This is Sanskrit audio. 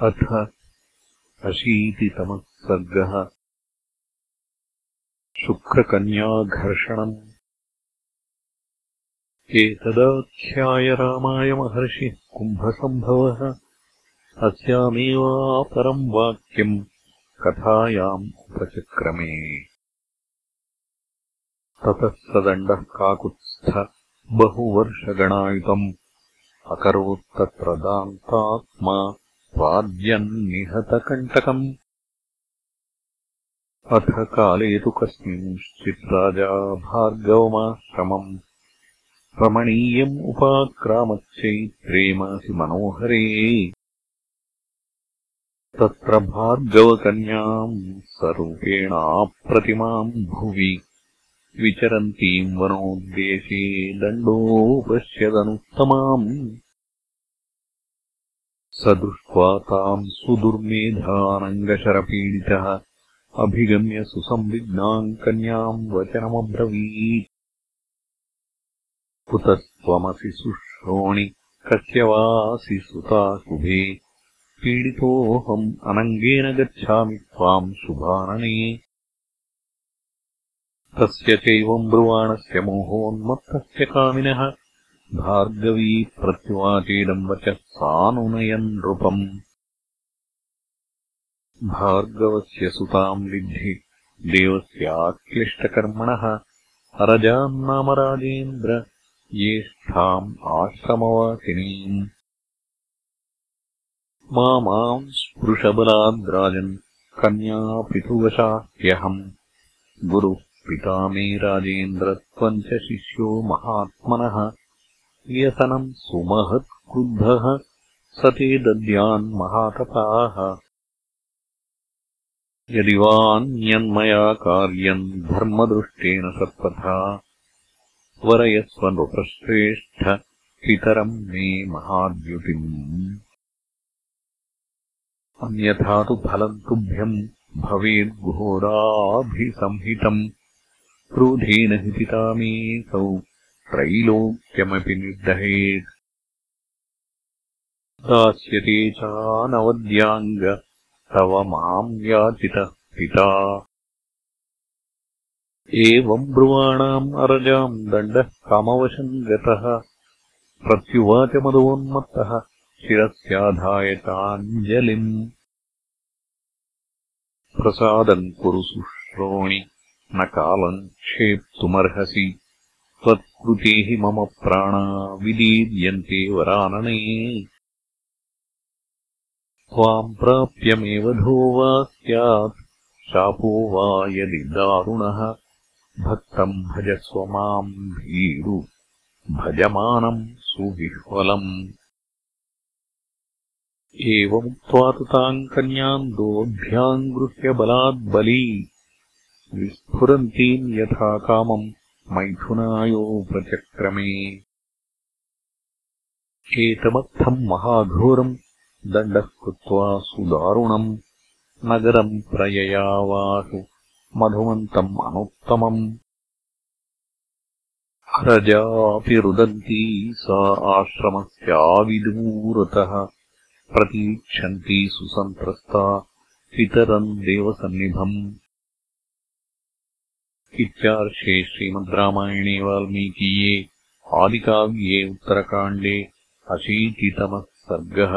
अथ अशीतितमः सर्गः। शुक्रकन्याघर्षणम्। एतदाख्याय रामाय महर्षिः कुम्भसम्भवः। अस्यामेवापरम् वाक्यम् कथायाम् उपचक्रमे। ततः स दण्डः काकुत्स्थ बहुवर्षगणायुतम्। अकरोत्तत्र दान्तात्मा वाद्यम् निहतकण्टकम् अथ काले तु कस्मिंश्चित् राजा भार्गवमाश्रमम्। रमणीयम् उपाक्रामच्चैत्रेमासि मनोहरे। तत्र भार्गवकन्याम् स्वरूपेणाप्रतिमाम् भुवि। विचरन्तीम् वनोद्देशे दण्डोपश्यदनुत्तमाम् स दृष्ट्वा ताम् सुदुर्मेधानङ्गशरपीडितः। अभिगम्य सुसंविग्नाम् कन्याम् वचनमब्रवीत्। कुतस्त्वमसि सुश्रोणि कस्य वासि सुता शुभे पीडितोऽहम् अनङ्गेन गच्छामि त्वाम् शुभानने। तस्य चैवम् ब्रुवाणस्य मोहोन्मत्तस्य कामिनः भार्गवी प्रत्युवाचेदम् वचः सानुनयन् नृपम्। भार्गवस्य सुताम् विद्धि देवस्याक्लिष्टकर्मणः अरजान्नाम राजेन्द्र ज्येष्ठाम् आश्रमवासिनीम्। मा माम् स्पृशबलाद्राजन् कन्यापितुवशाह्यहम् गुरुः पिता मे राजेन्द्र त्वम् च शिष्यो महात्मनः व्यसनम् सुमहत्क्रुद्धः स ते दद्यान्महातपाः यदि वान्यन्मया कार्यम् धर्मदृष्टेन सत्पथा वरयस्व नृपश्रेष्ठ पितरम् मे महाद्युतिम्। अन्यथा तु फलम् तुभ्यम् भवेद्घोराभिसंहितम् क्रोधेन हि पिता त्रैलोक्यमपि निर्दहेत् दास्यते चानवद्याङ्ग तव माम् याचितः पिता एवम् ब्रुवाणाम् अरजाम् दण्डः कामवशम् गतः प्रत्युवाच मदोन्मत्तः शिरस्याधाय चाञ्जलिम् प्रसादम् कुरु शुश्रोणि न कालम् क्षेप्तुमर्हसि त्वत्कृते हि मम प्राणा विदीर्यन्ते वरानने। त्वाम् प्राप्यमेवधो वा स्यात्। शापो वा यदि दारुणः। भक्तम् भजस्व माम् भीरु। भजमानम् सुविह्वलम्। एवमुक्त्वा तु ताम् कन्याम् दोभ्याम् गृह्य बलाद्बली। विस्फुरन्तीम् यथा कामम् मैथुनायोपचक्रमे एतमर्थम् महाघोरम् दण्डः कृत्वा सुदारुणम् नगरम् प्रययावासु मधुमन्तम् अनुत्तमम्। हरजापि रुदन्ती सा आश्रमस्याविदूरतः प्रतीक्षन्ती सुसन्त्रस्ता पितरम् देवसन्निभम् इत्यार्षे श्रीमद् रामायणे वाल्मीकीये आदिकाव्ये उत्तरकाण्डे अशीतितमः सर्गः